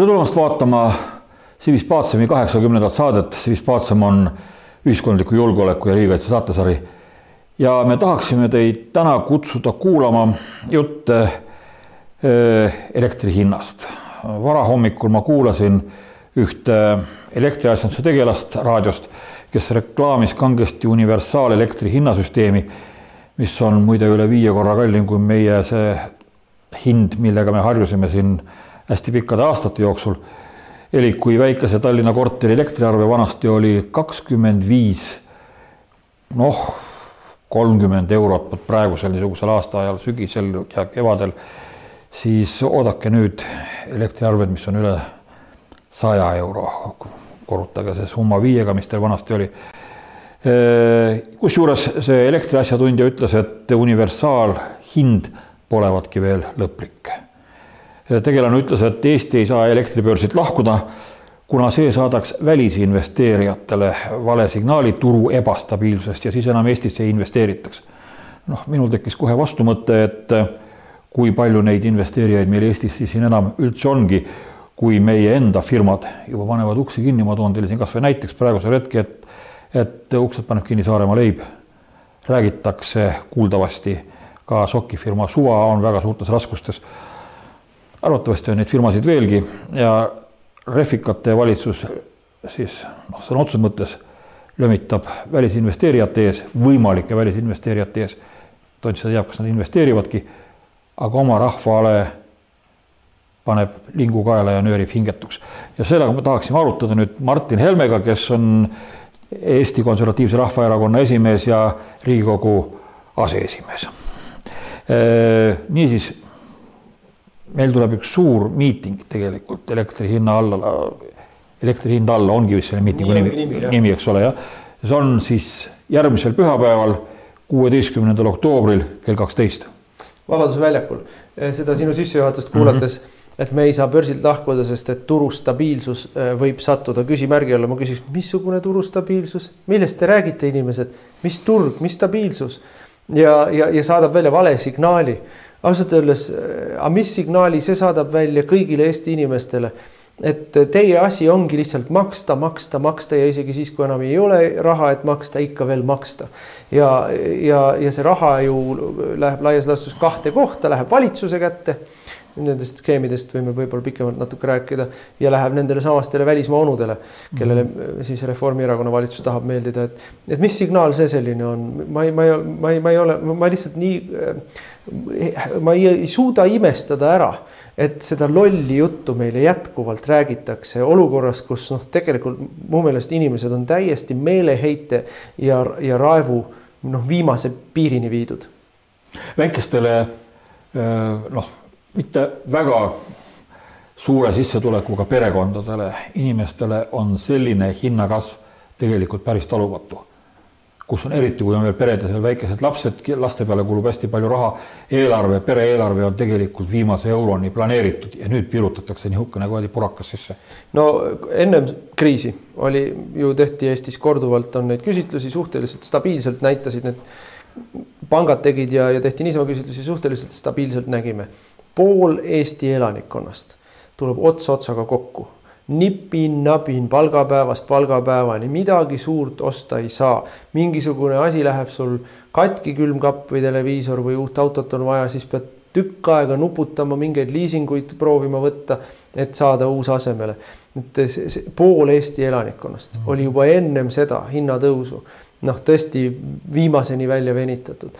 tere tulemast vaatama Sivis Paatsemi kaheksakümnendat saadet. Sivis Paatsem on ühiskondliku julgeoleku ja riigikaitse saatesari. ja me tahaksime teid täna kutsuda kuulama jutte eh, elektri hinnast. varahommikul ma kuulasin ühte elektriasjanduse tegelast raadiost, kes reklaamis kangesti universaalelektri hinnasüsteemi, mis on muide üle viie korra kallim kui meie see hind, millega me harjusime siin hästi pikkade aastate jooksul. elik kui väikese Tallinna korteri elektriarve vanasti oli kakskümmend viis, noh, kolmkümmend eurot, praegusel niisugusel aastaajal, sügisel ja kevadel, siis oodake nüüd elektriarved, mis on üle saja euro. korrutage see summa viiega, mis teil vanasti oli kusjuures see elektriasjatundja ütles, et universaalhind polevatki veel lõplik tegelane ütles, et Eesti ei saa elektribörsilt lahkuda, kuna see saadaks välisinvesteerijatele vale signaali turu ebastabiilsusest ja siis enam Eestisse ei investeeritaks. noh, minul tekkis kohe vastumõte, et kui palju neid investeerijaid meil Eestis siis siin enam üldse ongi, kui meie enda firmad juba panevad uksi kinni, ma toon teile siin kasvõi näiteks praegusel hetkel, et et uksed paneb kinni Saaremaa leib. räägitakse kuuldavasti ka sokifirma Suva on väga suurtes raskustes arvatavasti on neid firmasid veelgi ja Refikate valitsus siis noh, sõna otseses mõttes lömitab välisinvesteerijate ees, võimalike välisinvesteerijate ees. tont seda teab, kas nad investeerivadki, aga oma rahvale paneb lingu kaela ja nöörib hingetuks. ja sellega me tahaksime arutada nüüd Martin Helmega, kes on Eesti Konservatiivse Rahvaerakonna esimees ja Riigikogu aseesimees. niisiis meil tuleb üks suur miiting tegelikult elektri hinna alla, elektri hind alla ongi vist selle miitingu nimi, nimi, nimi, eks ole, jah. see on siis järgmisel pühapäeval, kuueteistkümnendal oktoobril kell kaksteist. Vabaduse väljakul, eh, seda sinu sissejuhatust kuulates mm, -hmm. et me ei saa börsilt lahkuda, sest et turu stabiilsus eh, võib sattuda küsimärgi alla, ma küsiks, missugune turu stabiilsus, millest te räägite, inimesed, mis turg, mis stabiilsus? Ja, ja, ja saadab välja vale signaali ausalt öeldes, äh, aga mis signaali see saadab välja kõigile Eesti inimestele? et teie asi ongi lihtsalt maksta, maksta, maksta ja isegi siis, kui enam ei ole raha, et maksta, ikka veel maksta. ja, ja, ja see raha ju läheb laias laastus kahte kohta, läheb valitsuse kätte nendest skeemidest võime võib-olla pikemalt natuke rääkida ja läheb nendele samastele välismaa onudele, kellele mhm. siis Reformierakonna valitsus tahab meeldida, et, et mis signaal see selline on, ma ei, ma ei, ma ei, ma ei ole, ma lihtsalt nii, ma ei, ei suuda imestada ära et seda lolli juttu meile jätkuvalt räägitakse olukorras, kus noh, tegelikult mu meelest inimesed on täiesti meeleheite ja, ja raevu noh, viimase piirini viidud. väikestele noh mitte väga suure sissetulekuga perekondadele, inimestele on selline hinnakasv tegelikult päris talumatu. kus on eriti, kui on veel peredel väikesed lapsed, laste peale kulub hästi palju raha, eelarve, pere-eelarve on tegelikult viimase euroni planeeritud ja nüüd virutatakse nihukene kuradi purakas sisse. no ennem kriisi oli ju tehti Eestis korduvalt on neid küsitlusi suhteliselt stabiilselt näitasid need pangad tegid ja, ja tehti niisama küsitlusi suhteliselt stabiilselt nägime pool Eesti elanikkonnast tuleb ots otsaga kokku. nipin-nabin palgapäevast palgapäevani, midagi suurt osta ei saa. mingisugune asi läheb sul katki külmkapp või televiisor või uut autot on vaja, siis pead tükk aega nuputama, mingeid liisinguid proovima võtta, et saada uus asemele. et see, pool Eesti elanikkonnast mm oli juba ennem seda hinnatõusu noh, tõesti viimaseni välja venitatud.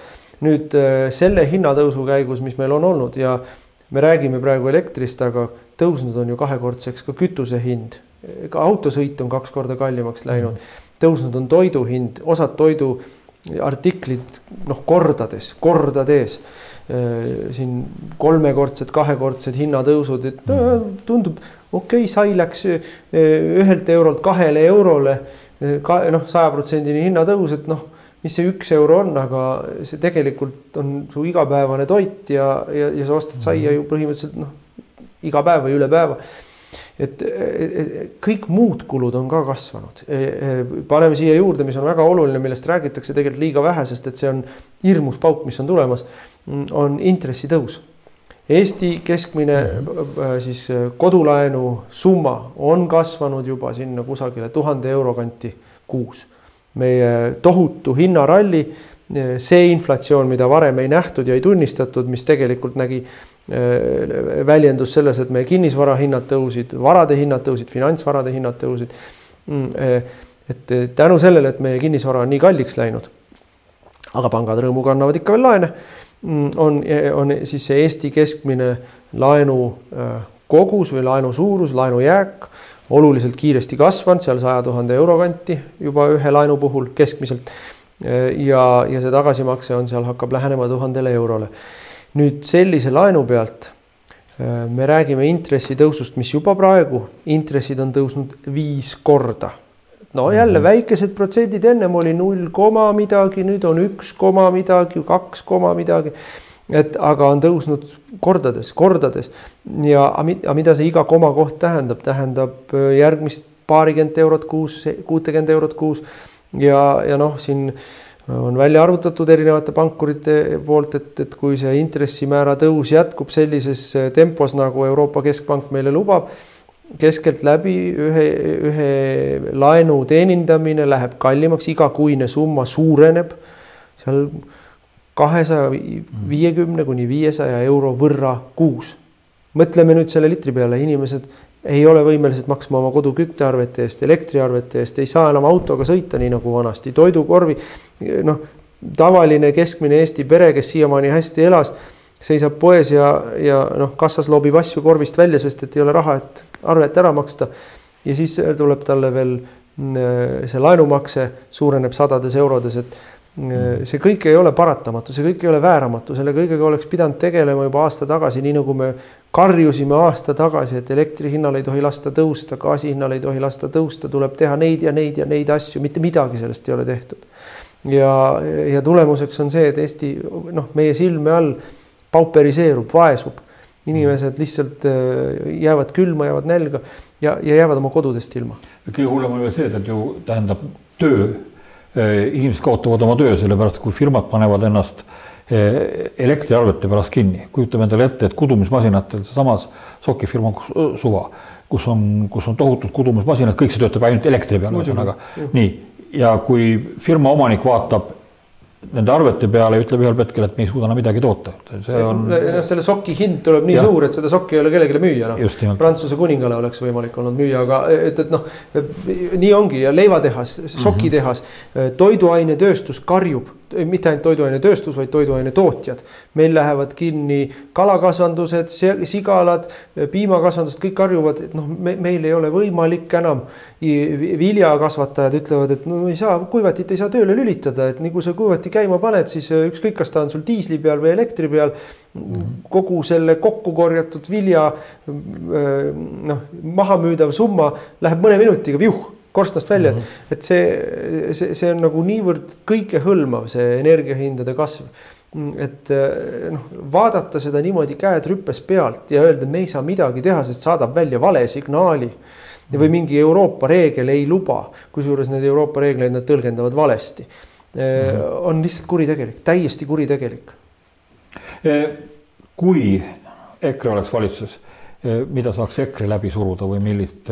nüüd äh, selle hinnatõusu käigus, mis meil on olnud ja me räägime praegu elektrist, aga tõusnud on ju kahekordseks ka kütuse hind. ka autosõit on kaks korda kallimaks läinud, tõusnud on toidu hind, osad toiduartiklid noh, kordades, kordades siin kolmekordsed, kahekordsed hinnatõusud, et no, tundub okei okay,, sai läks ühelt eurolt kahele eurole ka noh, sajaprotsendine hinnatõus, et noh mis see üks euro on, aga see tegelikult on su igapäevane toit ja, ja, ja sa ostad saia ju põhimõtteliselt noh, iga päev või üle päeva. et kõik muud kulud on ka kasvanud. E, e, paneme siia juurde, mis on väga oluline, millest räägitakse tegelikult liiga vähe, sest et see on hirmus pauk, mis on tulemas, on intressitõus Eesti keskmine äh, siis äh, kodulaenu summa on kasvanud juba sinna kusagile tuhande euro kanti kuus. Meie tohutu hinnaralli, äh, see inflatsioon, mida varem ei nähtud ja ei tunnistatud, mis tegelikult nägi väljendus selles, et meie kinnisvara hinnad tõusid, varade hinnad tõusid, finantsvarade hinnad tõusid. Mm, et tänu sellele, et meie kinnisvara on nii kalliks läinud, aga pangad rõõmuga annavad ikka veel laene Mm, on, on siis see Eesti keskmine laenu kogus või laenu suurus, laenujääk oluliselt kiiresti kasvanud, seal saja tuhande euro kanti juba ühe laenu puhul keskmiselt. Ja, ja see tagasimakse on seal, hakkab lähenema tuhandele eurole. nüüd sellise laenu pealt äh, me räägime intressitõusust, mis juba praegu, intressid on tõusnud viis korda no jälle mm -hmm. väikesed protsendid, ennem oli null koma midagi, nüüd on üks koma midagi, kaks koma midagi. Et aga on tõusnud kordades, kordades. Ja aga mida see iga koma koht tähendab, tähendab äh, järgmist paarikümmend eurot kuus, kuutekümmet eurot kuus. Ja, ja noh, siin on välja arvutatud erinevate pankurite poolt, et, et kui see intressimäära tõus jätkub sellises tempos, nagu Euroopa Keskpank meile lubab keskeltläbi ühe, ühe laenu teenindamine läheb kallimaks, igakuine summa suureneb. Seal kahesaja viiekümne kuni viiesaja euro võrra kuus. mõtleme nüüd selle litri peale, inimesed ei ole võimelised maksma oma kodu küttearvete eest, elektriarvete eest, ei saa enam autoga sõita, nii nagu vanasti, toidukorvi. noh, tavaline keskmine Eesti pere, kes siiamaani hästi elas seisab poes ja, ja noh, kassas loobib asju korvist välja, sest et ei ole raha, et arvet ära maksta. ja siis tuleb talle veel mm, see laenumakse suureneb sadades eurodes, et see kõik ei ole paratamatu, see kõik ei ole vääramatu, selle kõigega oleks pidanud tegelema juba aasta tagasi, nii nagu me karjusime aasta tagasi, et elektri hinnal ei tohi lasta tõusta, gaasi hinnal ei tohi lasta tõusta, tuleb teha neid ja neid ja neid asju, mitte midagi sellest ei ole tehtud. ja, ja tulemuseks on see, et Eesti noh, meie silme all pauperiseerub, vaesub. inimesed lihtsalt äh, jäävad külma, jäävad nälga ja, ja jäävad oma kodudest ilma. kõige hullem on veel see, et ju tähendab töö, inimesed kaotavad oma töö, sellepärast kui firmad panevad ennast äh, elektriarvete pärast kinni, kujutame endale ette, et kudumismasinatel, sealsamas Soki firma Suva, kus on, kus on tohutud kudumismasinad, kõik see töötab ainult elektri peal, ühesõnaga. Nii. ja kui firma omanik vaatab nende arvete peale ja ütleb ühel hetkel, et me ei suuda enam midagi toota. see on. noh, selle soki hind tuleb nii ja. suur, et seda sokki ei ole kellelegi müüa, noh. Prantsuse kuningale oleks võimalik olnud müüa, aga et, et noh, nii ongi ja leivatehas, sokitehas mm, -hmm. toiduainetööstus karjub mitte ainult toiduainetööstus, vaid toiduainetootjad. meil lähevad kinni kalakasvandused, sigalad, piimakasvandused, kõik karjuvad, et noh, me, meil ei ole võimalik enam. viljakasvatajad ütlevad, et no ei saa, kuivatit ei saa tööle lülitada, et nii kui sa kuivati käima paned, siis ükskõik, kas ta on sul diisli peal või elektri peal. kogu selle kokku korjatud vilja noh, mahamüüdav summa läheb mõne minutiga viuh korstnast välja mm, -hmm. et, et see, see, see on nagu niivõrd kõikehõlmav, see energiahindade kasv. et noh, vaadata seda niimoodi käed rüppes pealt ja öelda, et me ei saa midagi teha, sest saadab välja vale signaali. või mhm. mingi Euroopa reegel ei luba, kusjuures need Euroopa reegleid nad tõlgendavad valesti mm. -hmm. on lihtsalt kuritegelik, täiesti kuritegelik. kui EKRE oleks valitsuses, mida saaks EKRE läbi suruda või millist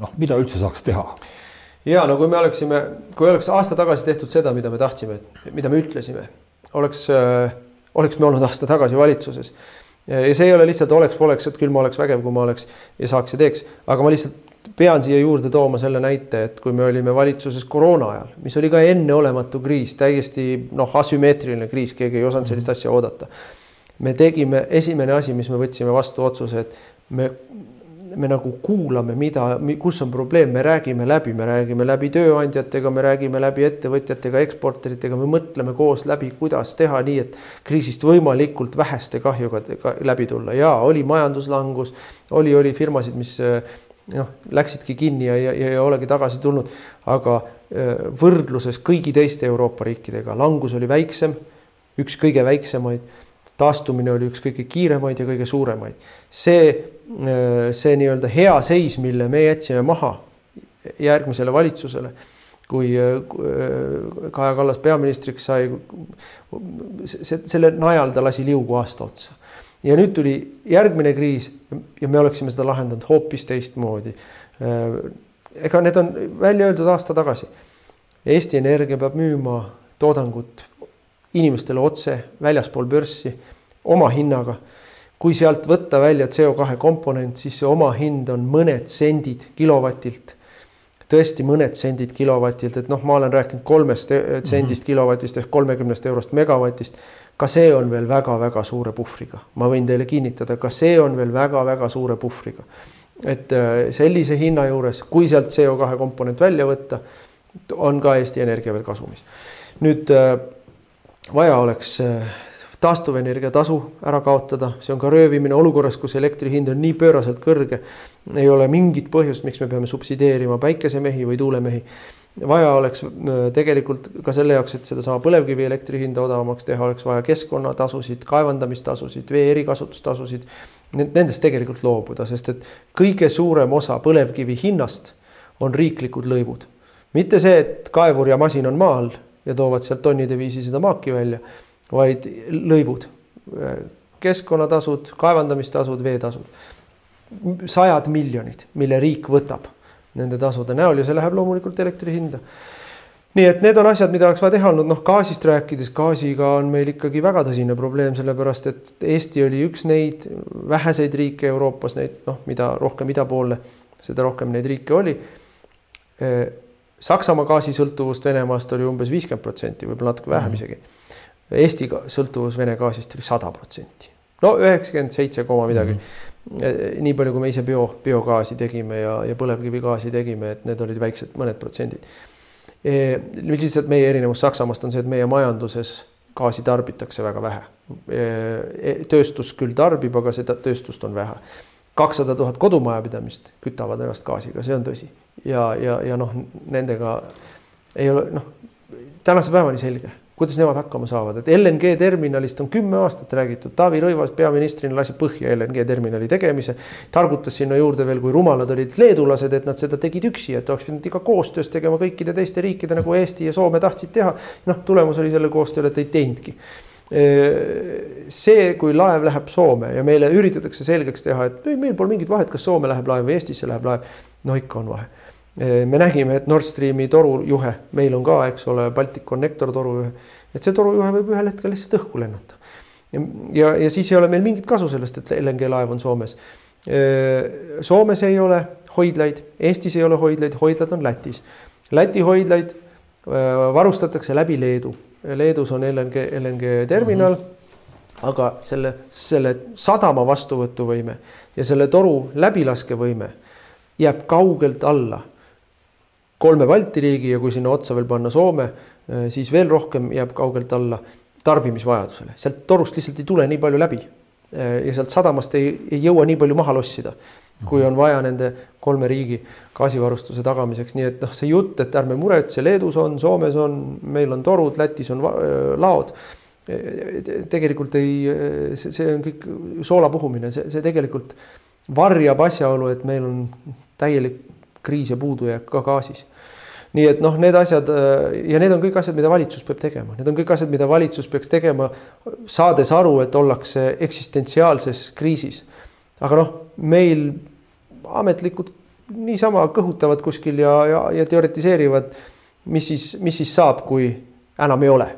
noh, mida üldse saaks teha? ja no kui me oleksime, kui oleks aasta tagasi tehtud seda, mida me tahtsime, mida me ütlesime, oleks äh,, oleks me olnud aasta tagasi valitsuses. ja see ei ole lihtsalt oleks-poleks, et küll ma oleks vägev, kui ma oleks ja saaks ja teeks, aga ma lihtsalt pean siia juurde tooma selle näite, et kui me olime valitsuses koroona ajal, mis oli ka enneolematu kriis, täiesti noh, asümmeetriline kriis, keegi ei osanud sellist asja oodata. me tegime, esimene asi, mis me võtsime vastu otsuse, et me me nagu kuulame, mida, kus on probleem, me räägime läbi, me räägime läbi tööandjatega, me räägime läbi ettevõtjatega, eksporteritega, me mõtleme koos läbi, kuidas teha nii, et kriisist võimalikult väheste kahjuga läbi tulla. Ja oli majanduslangus, oli, oli firmasid, mis noh, läksidki kinni ja, ja, ja ei olegi tagasi tulnud, aga võrdluses kõigi teiste Euroopa riikidega langus oli väiksem, üks kõige väiksemaid taastumine oli üks kõige kiiremaid ja kõige suuremaid. see, äh, see nii-öelda hea seis, mille me jätsime maha järgmisele valitsusele, kui Kaja Kallas peaministriks sai. selle najal ta lasi liugu aasta otsa ja nüüd tuli järgmine kriis ja me oleksime seda lahendanud hoopis teistmoodi. ega need on välja öeldud aasta tagasi. Eesti Energia peab müüma toodangut inimestele otse väljaspool börssi oma hinnaga. kui sealt võtta välja CO2 komponent, siis see omahind on mõned sendid kilovatilt. tõesti mõned sendid kilovatilt, et noh, ma olen rääkinud kolmest sendist mm -hmm. kilovatist ehk kolmekümnest eurost megavatist ka see on veel väga-väga suure puhvriga, ma võin teile kinnitada, ka see on veel väga-väga suure puhvriga. et äh, sellise hinna juures, kui sealt CO2 komponent välja võtta, on ka Eesti Energia veel kasumis. nüüd äh, vaja oleks äh, taastuvenergia tasu ära kaotada, see on ka röövimine olukorras, kus elektri hind on nii pööraselt kõrge. ei ole mingit põhjust, miks me peame subsideerima päikesemehi või tuulemehi vaja oleks äh, tegelikult ka selle jaoks, et sedasama põlevkivielektri hinda odavamaks teha, oleks vaja keskkonnatasusid, kaevandamistasusid, vee erikasutustasusid. Nendest tegelikult loobuda, sest et kõige suurem osa põlevkivi hinnast on riiklikud lõivud. mitte see, et kaevur ja masin on maa all ja toovad sealt tonnide viisi seda maaki välja, vaid lõivud, keskkonnatasud, kaevandamistasud, veetasud. sajad miljonid, mille riik võtab nende tasude näol ja see läheb loomulikult elektri hinda. nii et need on asjad, mida oleks vaja teha olnud, noh gaasist rääkides, gaasiga on meil ikkagi väga tõsine probleem, sellepärast et Eesti oli üks neid väheseid riike Euroopas, neid noh, mida rohkem ida poole, seda rohkem neid riike oli. Saksamaa gaasisõltuvust Venemaast oli umbes viiskümmend protsenti, võib-olla natuke vähem mhm. isegi. Eesti sõltuvus Vene gaasist oli sada protsenti, no üheksakümmend seitse koma midagi mm. -hmm nii palju, kui me ise bio, biogaasi tegime ja, ja põlevkivigaasi tegime, et need olid väiksed, mõned protsendid e,. lihtsalt meie erinevus Saksamaast on see, et meie majanduses gaasi tarbitakse väga vähe e tööstus küll tarbib, aga seda tööstust on vähe. kakssada tuhat kodumajapidamist kütavad ennast gaasiga, see on tõsi ja, ja, ja noh, nendega ei ole noh, tänase päevani selge kuidas nemad hakkama saavad, et LNG terminalist on kümme aastat räägitud, Taavi Rõivas peaministrina lasi põhja LNG terminali tegemise. targutas sinna juurde veel, kui rumalad olid leedulased, et nad seda tegid üksi, et oleks pidanud ikka koostöös tegema kõikide teiste riikide nagu Eesti ja Soome tahtsid teha. noh, tulemus oli selle koostööle, et ei teinudki see, kui laev läheb Soome ja meile üritatakse selgeks teha, et meil pole mingit vahet, kas Soome läheb laev või Eestisse läheb laev. no ikka on vahe me nägime, et Nord Streami torujuhe, meil on ka, eks ole, Balticconnector torujuhe, et see torujuhe võib ühel hetkel lihtsalt õhku lennata. ja, ja siis ei ole meil mingit kasu sellest, et LNG laev on Soomes. Soomes ei ole hoidlaid, Eestis ei ole hoidlaid, hoidlad on Lätis. Läti hoidlaid varustatakse läbi Leedu. Leedus on LNG, LNG terminal mm. -hmm. aga selle, selle sadama vastuvõtuvõime ja selle toru läbilaskevõime jääb kaugelt alla kolme Balti riigi ja kui sinna otsa veel panna Soome, eh, siis veel rohkem jääb kaugelt alla tarbimisvajadusele, sealt torust lihtsalt ei tule nii palju läbi. Eh, ja sealt sadamast ei, ei jõua nii palju maha lossida, kui on vaja nende kolme riigi gaasivarustuse tagamiseks, nii et noh, see jutt, et ärme muretse, Leedus on, Soomes on, meil on torud, Lätis on eh, laod. tegelikult ei, see, on kõik soola puhumine, see, see tegelikult varjab asjaolu, et meil on täielik kriis ja puudujääk ka gaasis nii et noh, need asjad ja need on kõik asjad, mida valitsus peab tegema, need on kõik asjad, mida valitsus peaks tegema, saades aru, et ollakse eksistentsiaalses kriisis. aga noh, meil ametlikud niisama kõhutavad kuskil ja, ja, ja teoritiseerivad, mis siis, mis siis saab, kui enam ei ole.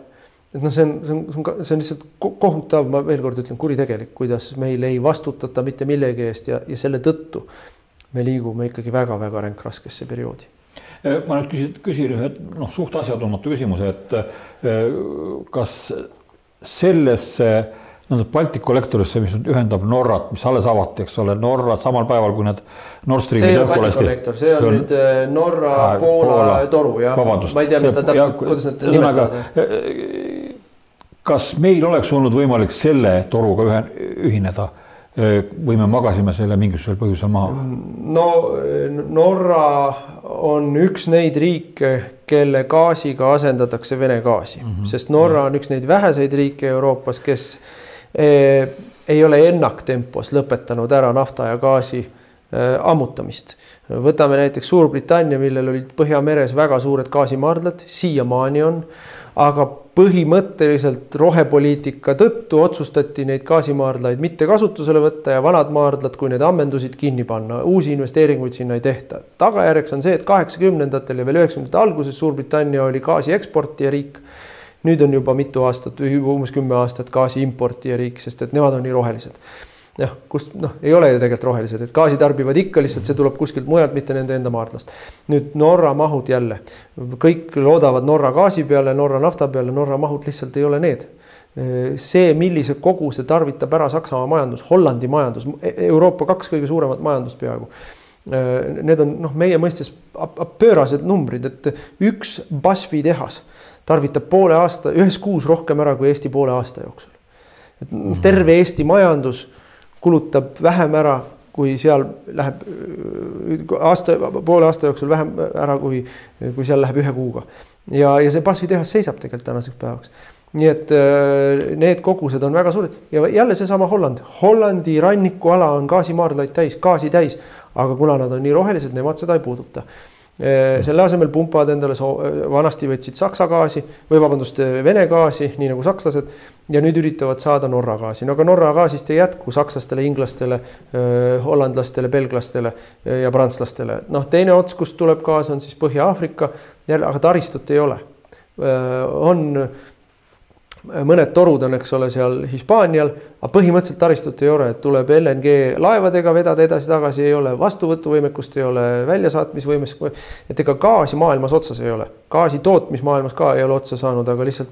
et noh, see on, see on, see on lihtsalt kohutav, ma veel kord ütlen, kuritegelik, kuidas meil ei vastutata mitte millegi eest ja, ja selle tõttu me liigume ikkagi väga-väga ränkraskesse perioodi äh, ma nüüd küsin, küsin ühe noh, suht asjatundmatu küsimuse, et äh, kas sellesse nii-öelda Baltic kollektorisse, mis nüüd ühendab Norrat, mis alles avati, eks ole, Norra samal päeval, kui need Nord Streami. see ei ole Baltic kollektor, see on, nüüd äh, Norra ah, Poola, Poola toru jah. ma ei tea, mis ta täpselt, kuidas nad nimetavad. kas meil oleks olnud võimalik selle toruga ühe, ühineda või me magasime selle mingisugusel põhjusel maha? no Norra on üks neid riike, kelle gaasiga asendatakse Vene gaasi mm, -hmm. sest Norra on üks neid väheseid riike Euroopas, kes eh, ei ole ennaktempos lõpetanud ära nafta ja gaasi ammutamist. võtame näiteks Suurbritannia, millel olid Põhjameres väga suured gaasimaardlad, siiamaani on aga põhimõtteliselt rohepoliitika tõttu otsustati neid gaasimaardlaid mitte kasutusele võtta ja vanad maardlad, kui need ammendusid, kinni panna, uusi investeeringuid sinna ei tehta. tagajärjeks on see, et kaheksakümnendatel ja veel üheksakümnendate alguses Suurbritannia oli gaasi eksportija riik. nüüd on juba mitu aastat, juba umbes kümme aastat gaasi importija riik, sest et nemad on nii rohelised noh, kust noh, ei ole ju tegelikult rohelised, et gaasi tarbivad ikka, lihtsalt see tuleb kuskilt mujalt, mitte nende enda maardlast. nüüd Norra mahud jälle, kõik loodavad Norra gaasi peale, Norra nafta peale, Norra mahud lihtsalt ei ole need. see, millise koguse tarvitab ära Saksamaa majandus, Hollandi majandus, Euroopa kaks kõige suuremat majandust peaaegu. Need on noh, meie mõistes pöörased numbrid, et üks BASF-i tehas tarvitab poole aasta, ühes kuus rohkem ära kui Eesti poole aasta jooksul. et terve Eesti majandus kulutab vähem ära, kui seal läheb aasta, poole aasta jooksul vähem ära, kui, kui seal läheb ühe kuuga. ja, ja see BASF-i tehas seisab tegelikult tänaseks päevaks. nii et äh, need kogused on väga suured ja jälle seesama Holland, Hollandi rannikuala on gaasimaardlaid täis, gaasi täis, aga kuna nad on nii rohelised, nemad seda ei puuduta selle asemel pumpavad endale, vanasti võtsid Saksa gaasi või vabandust, Vene gaasi, nii nagu sakslased ja nüüd üritavad saada Norra gaasi, no aga Norra gaasist ei jätku sakslastele, inglastele, hollandlastele, belglastele ja prantslastele. noh, teine ots, kust tuleb gaas, on siis Põhja-Aafrika, jälle, aga taristut ei ole. on mõned torud on, eks ole, seal Hispaanial, aga põhimõtteliselt taristut ei ole, et tuleb LNG laevadega vedada edasi-tagasi, ei ole vastuvõtuvõimekust, ei ole väljasaatmisvõimekust. et ega gaasi maailmas otsas ei ole, gaasi tootmismaailmas ka ei ole otsa saanud, aga lihtsalt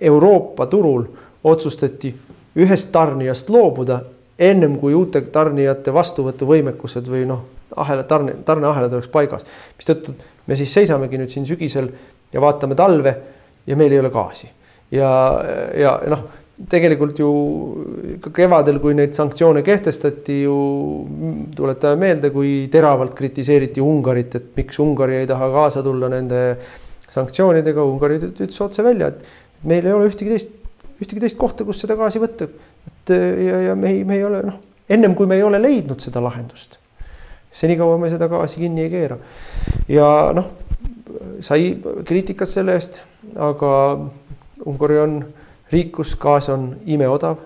Euroopa turul otsustati ühest tarnijast loobuda ennem kui uute tarnijate vastuvõtuvõimekused või noh, ahela tarne, tarneahelad oleks paigas. mistõttu me siis seisamegi nüüd siin sügisel ja vaatame talve ja meil ei ole gaasi. ja, ja noh, tegelikult ju ka kevadel, kui neid sanktsioone kehtestati ju tuletame meelde, kui teravalt kritiseeriti Ungarit, et miks Ungari ei taha kaasa tulla nende sanktsioonidega, Ungari ütles otse välja, et meil ei ole ühtegi teist, ühtegi teist kohta, kus seda gaasi võtta. et ja, ja me ei, me ei ole noh, ennem kui me ei ole leidnud seda lahendust, senikaua me seda gaasi kinni ei keera. ja noh, sai kriitikat selle eest, aga Ungari on riik, kus gaas on imeodav,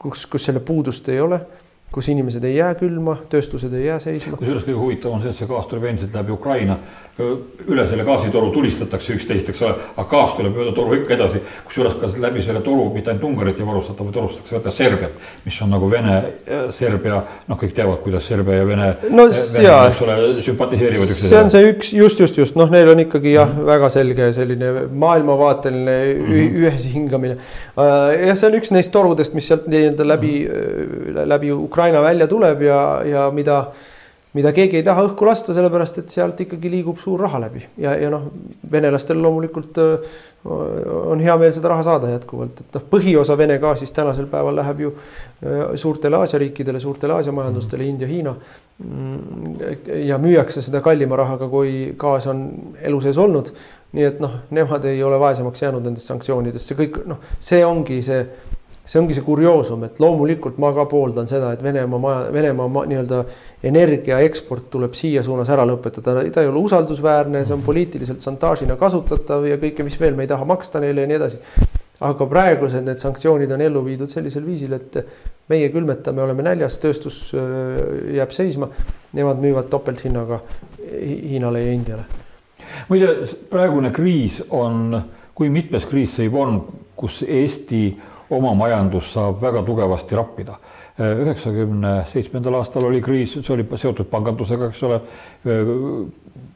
kus, kus selle puudust ei ole kus inimesed ei jää külma, tööstused ei jää seisma. kusjuures kõige huvitavam on see, et see gaas tuleb endiselt läbi Ukraina. üle selle gaasitoru tulistatakse üksteist, eks ole, aga gaas tuleb mööda toru ikka edasi. kusjuures ka läbi selle toru mitte ainult Ungarit ei varustata, vaid varustatakse ka Serbiat, mis on nagu Vene, Serbia, noh, kõik teavad, kuidas Serbia ja Vene no,. eks ole, sümpatiseerivad üksteisele. see on see üks, just, just, just noh, neil on ikkagi jah, väga selge selline maailmavaateline mm -hmm. ühishingamine. Äh, jah, see on üks neist torudest, mis sealt nii-öelda läbi mm, -hmm. läbi Ukraina Ukraina välja tuleb ja, ja mida, mida keegi ei taha õhku lasta, sellepärast et sealt ikkagi liigub suur raha läbi ja, ja noh, venelastel loomulikult äh, on hea meel seda raha saada jätkuvalt, et noh, põhiosa Vene gaasist tänasel päeval läheb ju äh, suurtele Aasia riikidele, suurtele Aasia majandustele, India, Hiina. Mm, ja müüakse seda kallima rahaga, kui gaas on elu sees olnud. nii et noh, nemad ei ole vaesemaks jäänud nendest sanktsioonidest, see kõik noh, see ongi see see ongi see kurioosum, et loomulikult ma ka pooldan seda, et Venemaa maja, Venemaa nii-öelda energia eksport tuleb siia suunas ära lõpetada, ta ei ole usaldusväärne, see on poliitiliselt šantaažina kasutatav ja kõike, mis veel, me ei taha maksta neile ja nii edasi. aga praegused need sanktsioonid on ellu viidud sellisel viisil, et meie külmetame, oleme näljas, tööstus äh, jääb seisma. Nemad müüvad topelthinnaga Hiinale ja Indiale. muide, praegune kriis on, kui mitmes kriis see juba on, kus Eesti oma majandus saab väga tugevasti rappida. üheksakümne seitsmendal aastal oli kriis, see oli seotud pangandusega, eks ole.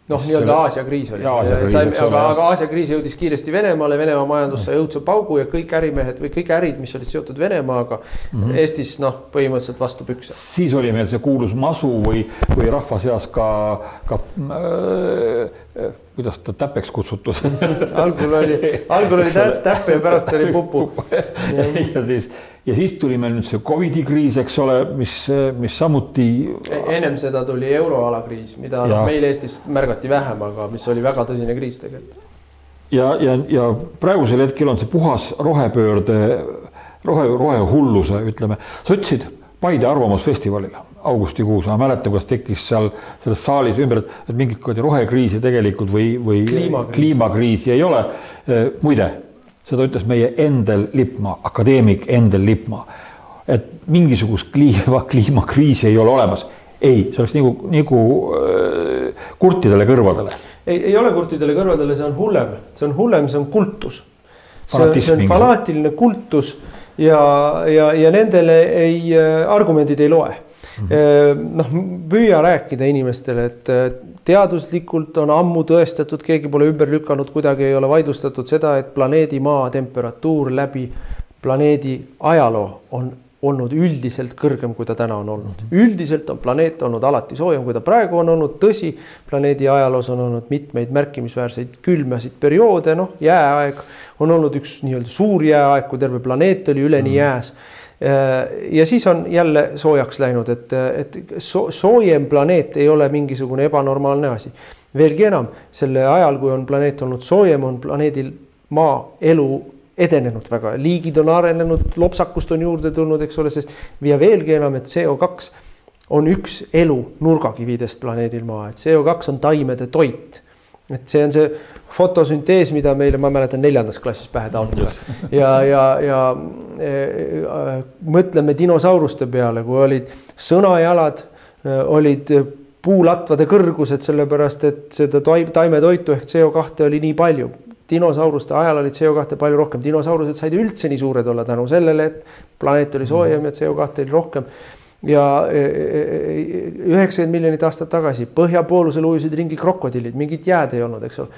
noh, nii-öelda Aasia kriis oli, aga, aga Aasia kriis jõudis kiiresti Venemaale, Venemaa majandus sai õudse paugu ja kõik ärimehed või kõik ärid, mis olid seotud Venemaaga mm -hmm. Eestis noh, põhimõtteliselt vastu pükse. siis oli meil see kuulus masu või, või rahva seas ka, ka äh, kuidas ta täpeks kutsutud algul oli, algul oli tä täpp ja pärast oli pupu. ja siis, ja siis tuli meil nüüd see Covidi kriis, eks ole, mis, mis samuti e. ennem seda tuli euroala kriis, mida ja. meil Eestis märgati vähem, aga mis oli väga tõsine kriis tegelikult. ja, ja, ja praegusel hetkel on see puhas rohepöörde, rohe, rohehulluse, ütleme, sa ütlesid Paide Arvamusfestivalil augustikuus, ma mäletan, kuidas tekkis seal selles saalis ümber, et mingit kuradi rohekriisi tegelikult või, või kliimakriisi. kliimakriisi ei ole. muide, seda ütles meie Endel Lippmaa, akadeemik Endel Lippmaa, et mingisugust kliima, kliimakriisi ei ole olemas. ei, see oleks nagu, nagu äh, kurtidele kõrvadele. ei, ei ole kurtidele kõrvadele, see on hullem, see on hullem, see on kultus. see on, fanaatiline kultus ja, ja, ja nendele ei, äh, argumendid ei loe. Noh, püüa rääkida inimestele, et teaduslikult on ammu tõestatud, keegi pole ümber lükanud, kuidagi ei ole vaidlustatud seda, et planeedi Maa temperatuur läbi planeedi ajaloo on olnud üldiselt kõrgem, kui ta täna on olnud. Mhm. üldiselt on planeet olnud alati soojem, kui ta praegu on olnud, tõsi, planeedi ajaloos on olnud mitmeid märkimisväärseid külmasid perioode, noh, jääaeg on olnud üks nii-öelda suur jääaeg, kui terve planeet oli üleni mm. jääs ja siis on jälle soojaks läinud, et, et so, soojem planeet ei ole mingisugune ebanormaalne asi. veelgi enam, selle ajal, kui on planeet olnud soojem, on planeedil maa elu edenenud väga, liigid on arenenud, lopsakust on juurde tulnud, eks ole, sest ja veelgi enam, et CO2 on üks elu nurgakividest planeedil Maa, et CO2 on taimede toit. et see on see fotosüntees, mida meile, ma mäletan, neljandas klassis pähe taotleda ja, ja, ja e, e, mõtleme dinosauruste peale, kui olid sõnajalad, e, olid puulatvade kõrgused, sellepärast et seda taimetoitu ehk CO2 oli nii palju. dinosauruste ajal oli CO2 palju rohkem, dinosaurused said üldse nii suured olla tänu sellele, et planeet oli soojem ja CO2 oli rohkem. Ja üheksakümmend miljonit aastat tagasi põhjapoolusel ujusid ringi krokodillid, mingit jääd ei olnud, eks ole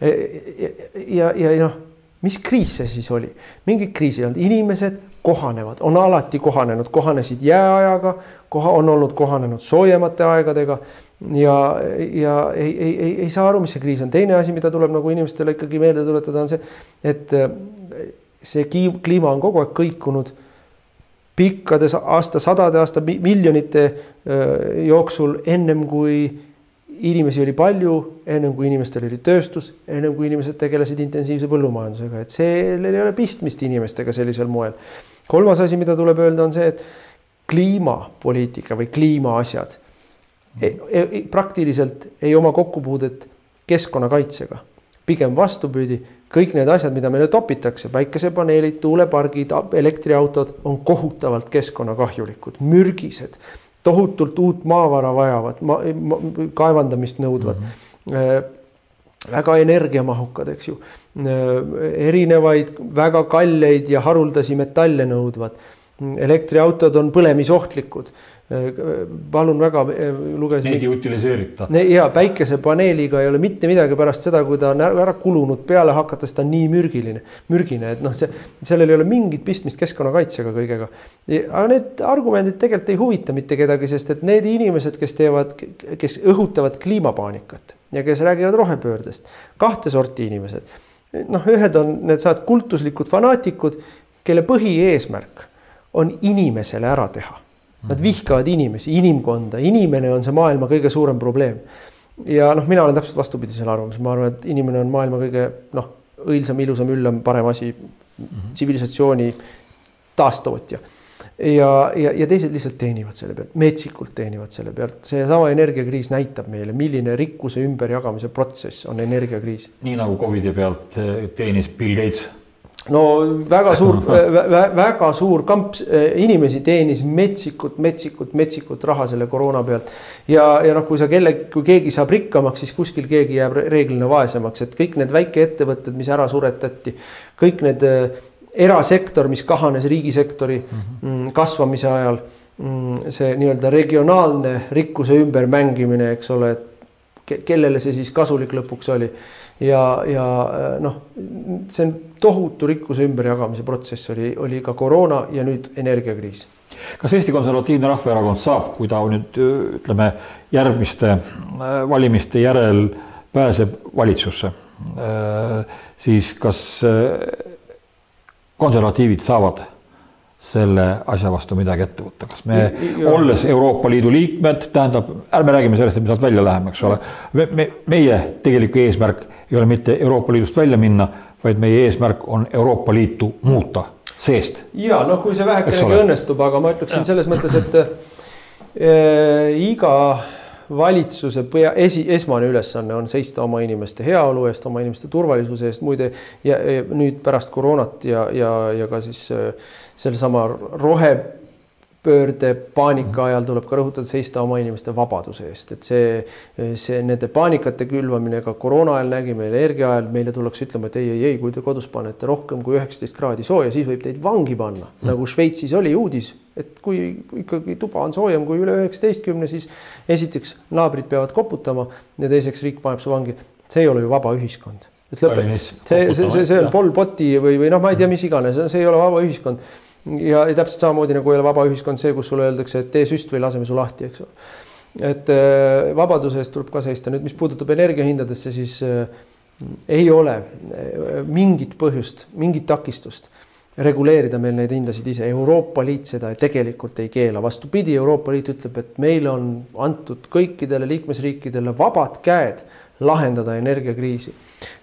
ja, ja noh, mis kriis see siis oli? mingit kriisi ei olnud, inimesed kohanevad, on alati kohanenud, kohanesid jääajaga, koha, on olnud kohanenud soojemate aegadega. Ja, ja ei, ei, ei, ei saa aru, mis see kriis on. teine asi, mida tuleb nagu inimestele ikkagi meelde tuletada, on see, et äh, see kliima on kogu aeg kõikunud pikkades aastasadade, aasta miljonite äh, jooksul ennem kui inimesi oli palju, ennem kui inimestel oli tööstus, ennem kui inimesed tegelesid intensiivse põllumajandusega, et sellel ei ole pistmist inimestega sellisel moel. kolmas asi, mida tuleb öelda, on see, et kliimapoliitika või kliimaasjad e, e, praktiliselt ei oma kokkupuudet keskkonnakaitsega. pigem vastupidi, kõik need asjad, mida meile topitakse, päikesepaneelid, tuulepargid, elektriautod on kohutavalt keskkonnakahjulikud, mürgised tohutult uut maavara vajavad ma,, ma, kaevandamist nõudvad mm. -hmm. väga energiamahukad, eks ju. Äh, erinevaid väga kalleid ja haruldasi metalle nõudvad. elektriautod on põlemisohtlikud palun väga, lugesin. Neid ei utiliseerita. ja päikesepaneeliga ei ole mitte midagi pärast seda, kui ta on ära kulunud peale hakates, ta on nii mürgiline, mürgine, et noh, see, sellel ei ole mingit pistmist keskkonnakaitsega kõigega. aga need argumendid tegelikult ei huvita mitte kedagi, sest et need inimesed, kes teevad, kes õhutavad kliimapaanikat ja kes räägivad rohepöördest, kahte sorti inimesed. noh, ühed on needsamad kultuslikud fanaatikud, kelle põhieesmärk on inimesele ära teha Nad vihkavad inimesi, inimkonda, inimene on see maailma kõige suurem probleem. ja noh, mina olen täpselt vastupidisel arvamusel, ma arvan, et inimene on maailma kõige noh, õilsam, ilusam, üllam, parem asi, tsivilisatsiooni taastootja. ja, ja, ja teised lihtsalt teenivad selle pealt, metsikult teenivad selle pealt, seesama energiakriis näitab meile, milline rikkuse ümberjagamise protsess on energiakriis. nii nagu Covidi pealt teenis Bill Gates no väga suur vä, väga suur kamp äh, inimesi teenis metsikut, metsikut, metsikut raha selle koroona pealt. ja, ja noh, kui sa kelle, kui keegi saab rikkamaks, siis kuskil keegi jääb reeglina vaesemaks, et kõik need väikeettevõtted, mis ära suretati, kõik need äh, erasektor, mis kahanes riigisektori mm -hmm. kasvamise ajal. Mm, see nii-öelda regionaalne rikkuse ümbermängimine, eks ole, et kellele see siis kasulik lõpuks oli ja, ja noh, see on tohutu rikkuse ümberjagamise protsess oli, oli ka koroona ja nüüd energiakriis. kas Eesti Konservatiivne Rahvaerakond saab, kui ta nüüd ütleme järgmiste äh, valimiste järel pääseb valitsusse, äh, siis kas äh, konservatiivid saavad selle asja vastu midagi ette võtta, kas me, olles Euroopa Liidu liikmed, tähendab, ärme räägime sellest, et me sealt välja läheme, eks ole. me, me, meie tegelik eesmärk ei ole mitte Euroopa Liidust välja minna, vaid meie eesmärk on Euroopa Liitu muuta seest. ja noh, kui see vähekenegi õnnestub, aga ma ütleksin selles mõttes, et iga valitsuse pea, esi, esmane ülesanne on seista oma inimeste heaolu eest, oma inimeste turvalisuse eest, muide ja, ja nüüd pärast koroonat ja, ja, ja ka siis sellesama rohe pöörde paanika ajal tuleb ka rõhutada, seista oma inimeste vabaduse eest, et see, see nende paanikate külvamine ka koroona ajal nägime, energia ajal meile tullakse ütlema, et ei, ei, ei, kui te kodus panete rohkem kui üheksateist kraadi sooja, siis võib teid vangi panna. Mm., nagu Šveitsis oli uudis, et kui ikkagi tuba on soojem kui üle üheksateistkümne, siis esiteks naabrid peavad koputama ja teiseks riik paneb su vangi. see ei ole ju vaba ühiskond. Et lõpe, see, see, see, see on Pol Poti või, või noh, ma ei tea, mis iganes, see ei ole vaba ühiskond ja, täpselt samamoodi nagu ei ole vaba ühiskond see, kus sulle öeldakse, et tee süst või laseme su lahti, eks ole. et äh, vabaduse eest tuleb ka seista, nüüd mis puudutab energiahindadesse, siis äh, ei ole äh, mingit põhjust, mingit takistust reguleerida meil neid hindasid ise, Euroopa Liit seda tegelikult ei keela, vastupidi, Euroopa Liit ütleb, et meile on antud kõikidele liikmesriikidele vabad käed lahendada energiakriisi.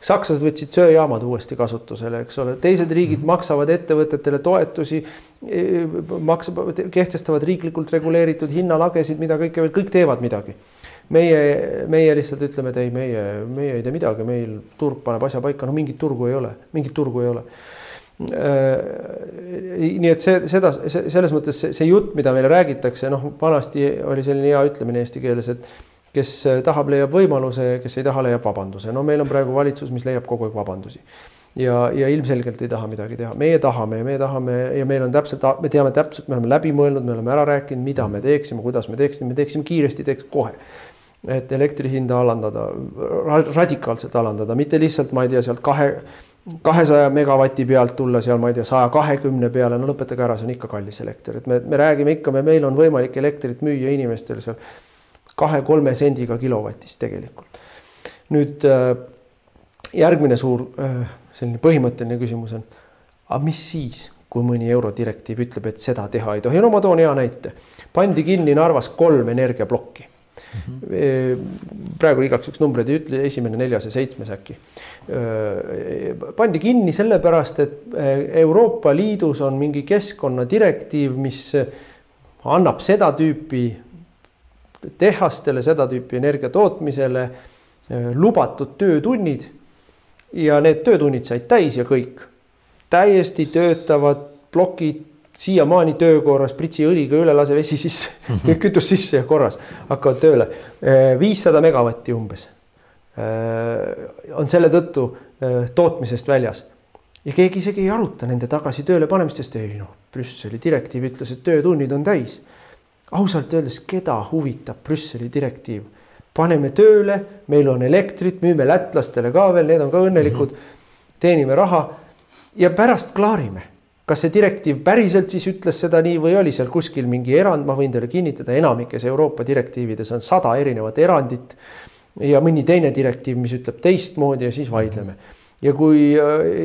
sakslased võtsid söejaamad uuesti kasutusele, eks ole, teised riigid mhm. maksavad ettevõtetele toetusi, e, maksavad, kehtestavad riiklikult reguleeritud hinnalagesid, mida kõike veel, kõik teevad midagi. meie, meie lihtsalt ütleme, et ei, meie, meie ei tee midagi, meil turg paneb asja paika, no mingit turgu ei ole, mingit turgu ei ole äh, nii et see, seda, selles mõttes see, see jutt, mida meile räägitakse, noh, vanasti oli selline hea ütlemine eesti keeles, et kes äh, tahab, leiab võimaluse, kes ei taha, leiab vabanduse. no meil on praegu valitsus, mis leiab kogu aeg vabandusi. ja, ja ilmselgelt ei taha midagi teha, meie tahame ja me tahame ja meil on täpselt, me teame täpselt, me oleme läbi mõelnud, me oleme ära rääkinud, mida me teeksime, kuidas me teeksime, me teeksime kiiresti, teeks kohe. Et elektri hinda alandada, radikaalselt alandada, mitte lihtsalt, ma ei tea, sealt kahe, kahesaja megavati pealt tulla seal, ma ei tea, saja kahekümne peale, no lõpetage ära, see on ikka kallis elekter, et me, me räägime ikka, me, meil on võimalik elektrit müüa inimestele seal kahe-kolme sendiga kilovatist tegelikult. nüüd äh, järgmine suur äh, selline põhimõtteline küsimus on, aga mis siis, kui mõni eurodirektiiv ütleb, et seda teha ei tohi, no ma toon hea näite. pandi kinni Narvas kolm energiaplokki mm. -hmm. praegu igaks juhuks numbreid ei ütle, esimene, neljas ja seitsmes äkki. pandi kinni sellepärast, et Euroopa Liidus on mingi keskkonnadirektiiv, mis annab seda tüüpi tehastele, seda tüüpi energia tootmisele äh, lubatud töötunnid. ja need töötunnid said täis ja kõik. täiesti töötavad plokid, siiamaani töökorras, pritsi õliga üle, lase vesi sisse kütus sisse ja korras, hakkavad tööle. Äh, viissada megavatti umbes äh, on selle tõttu tootmisest väljas ja keegi isegi ei aruta nende tagasi tööle panemist, sest ei noh, Brüsseli direktiiv ütles, et töötunnid on täis ausalt öeldes, keda huvitab Brüsseli direktiiv? paneme tööle, meil on elektrit, müüme lätlastele ka veel, need on ka õnnelikud mm. -hmm. teenime raha ja pärast klaarime. kas see direktiiv päriselt siis ütles seda nii või oli seal kuskil mingi erand, ma võin teile kinnitada, enamikes Euroopa direktiivides on sada erinevat erandit. ja mõni teine direktiiv, mis ütleb teistmoodi ja siis vaidleme mm. -hmm ja kui,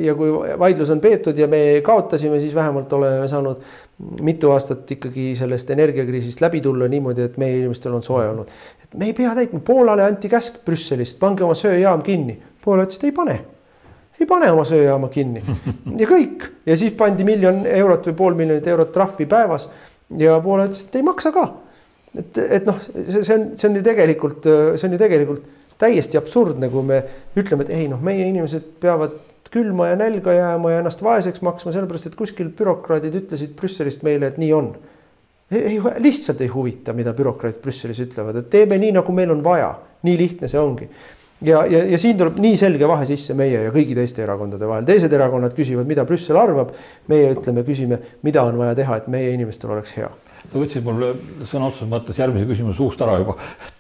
ja kui vaidlus on peetud ja me kaotasime, siis vähemalt oleme saanud mitu aastat ikkagi sellest energiakriisist läbi tulla niimoodi, et meie inimestel on soe olnud. et me ei pea täitma, Poolale anti käsk Brüsselist, pange oma söejaam kinni. Poola ütles, et ei pane, ei pane oma söejaama kinni ja kõik ja siis pandi miljon eurot või pool miljonit eurot trahvi päevas ja Poola ütles, et ei maksa ka. et, et noh, see on, see on ju tegelikult, see on ju tegelikult täiesti absurdne, kui me ütleme, et ei noh, meie inimesed peavad külma ja nälga jääma ja ennast vaeseks maksma, sellepärast et kuskil bürokraadid ütlesid Brüsselist meile, et nii on. ei, lihtsalt ei huvita, mida bürokraadid Brüsselis ütlevad, et teeme nii, nagu meil on vaja, nii lihtne see ongi. ja, ja, ja siin tuleb nii selge vahe sisse meie ja kõigi teiste erakondade vahel, teised erakonnad küsivad, mida Brüssel arvab. meie ütleme, küsime, mida on vaja teha, et meie inimestel oleks hea sa võtsid mul sõna otseses mõttes järgmise küsimuse suust ära juba.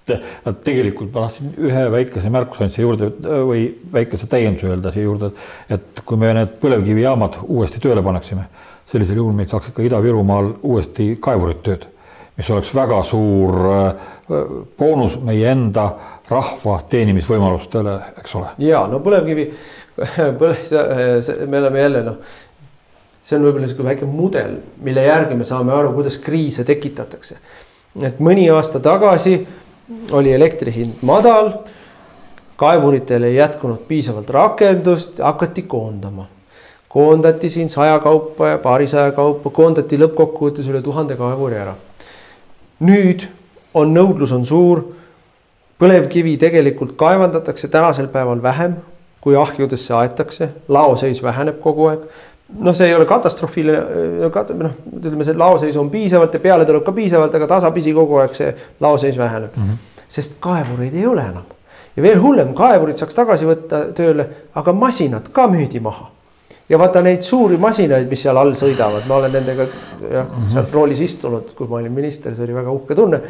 et tegelikult ma tahtsin ühe väikese märkuse ainult siia juurde või väikese täienduse öelda siia juurde, et kui me need põlevkivijaamad uuesti tööle paneksime, sellisel juhul meid saaks ikka Ida-Virumaal uuesti kaevurid tööd, mis oleks väga suur äh, boonus meie enda rahva teenimisvõimalustele, eks ole. ja no põlevkivi, põle-, me oleme jälle noh see on võib-olla niisugune väike mudel, mille järgi me saame aru, kuidas kriise tekitatakse. et mõni aasta tagasi oli elektri hind madal, kaevuritel ei jätkunud piisavalt rakendust, hakati koondama. koondati siin saja kaupa ja paarisaja kaupa, koondati lõppkokkuvõttes üle tuhande kaevuri ära. nüüd on nõudlus on suur. põlevkivi tegelikult kaevandatakse tänasel päeval vähem, kui ahjudesse aetakse, laoseis väheneb kogu aeg noh, see ei ole katastroofiline, noh, ütleme, see laoseis on piisavalt ja peale tuleb ka piisavalt, aga tasapisi kogu aeg see laoseis väheneb mm. -hmm. sest kaevureid ei ole enam. ja veel hullem, kaevurid saaks tagasi võtta tööle, aga masinad ka müüdi maha. ja vaata neid suuri masinaid, mis seal all sõidavad, ma olen nendega jah -hmm. seal roolis istunud, kui ma olin minister, see oli väga uhke tunne.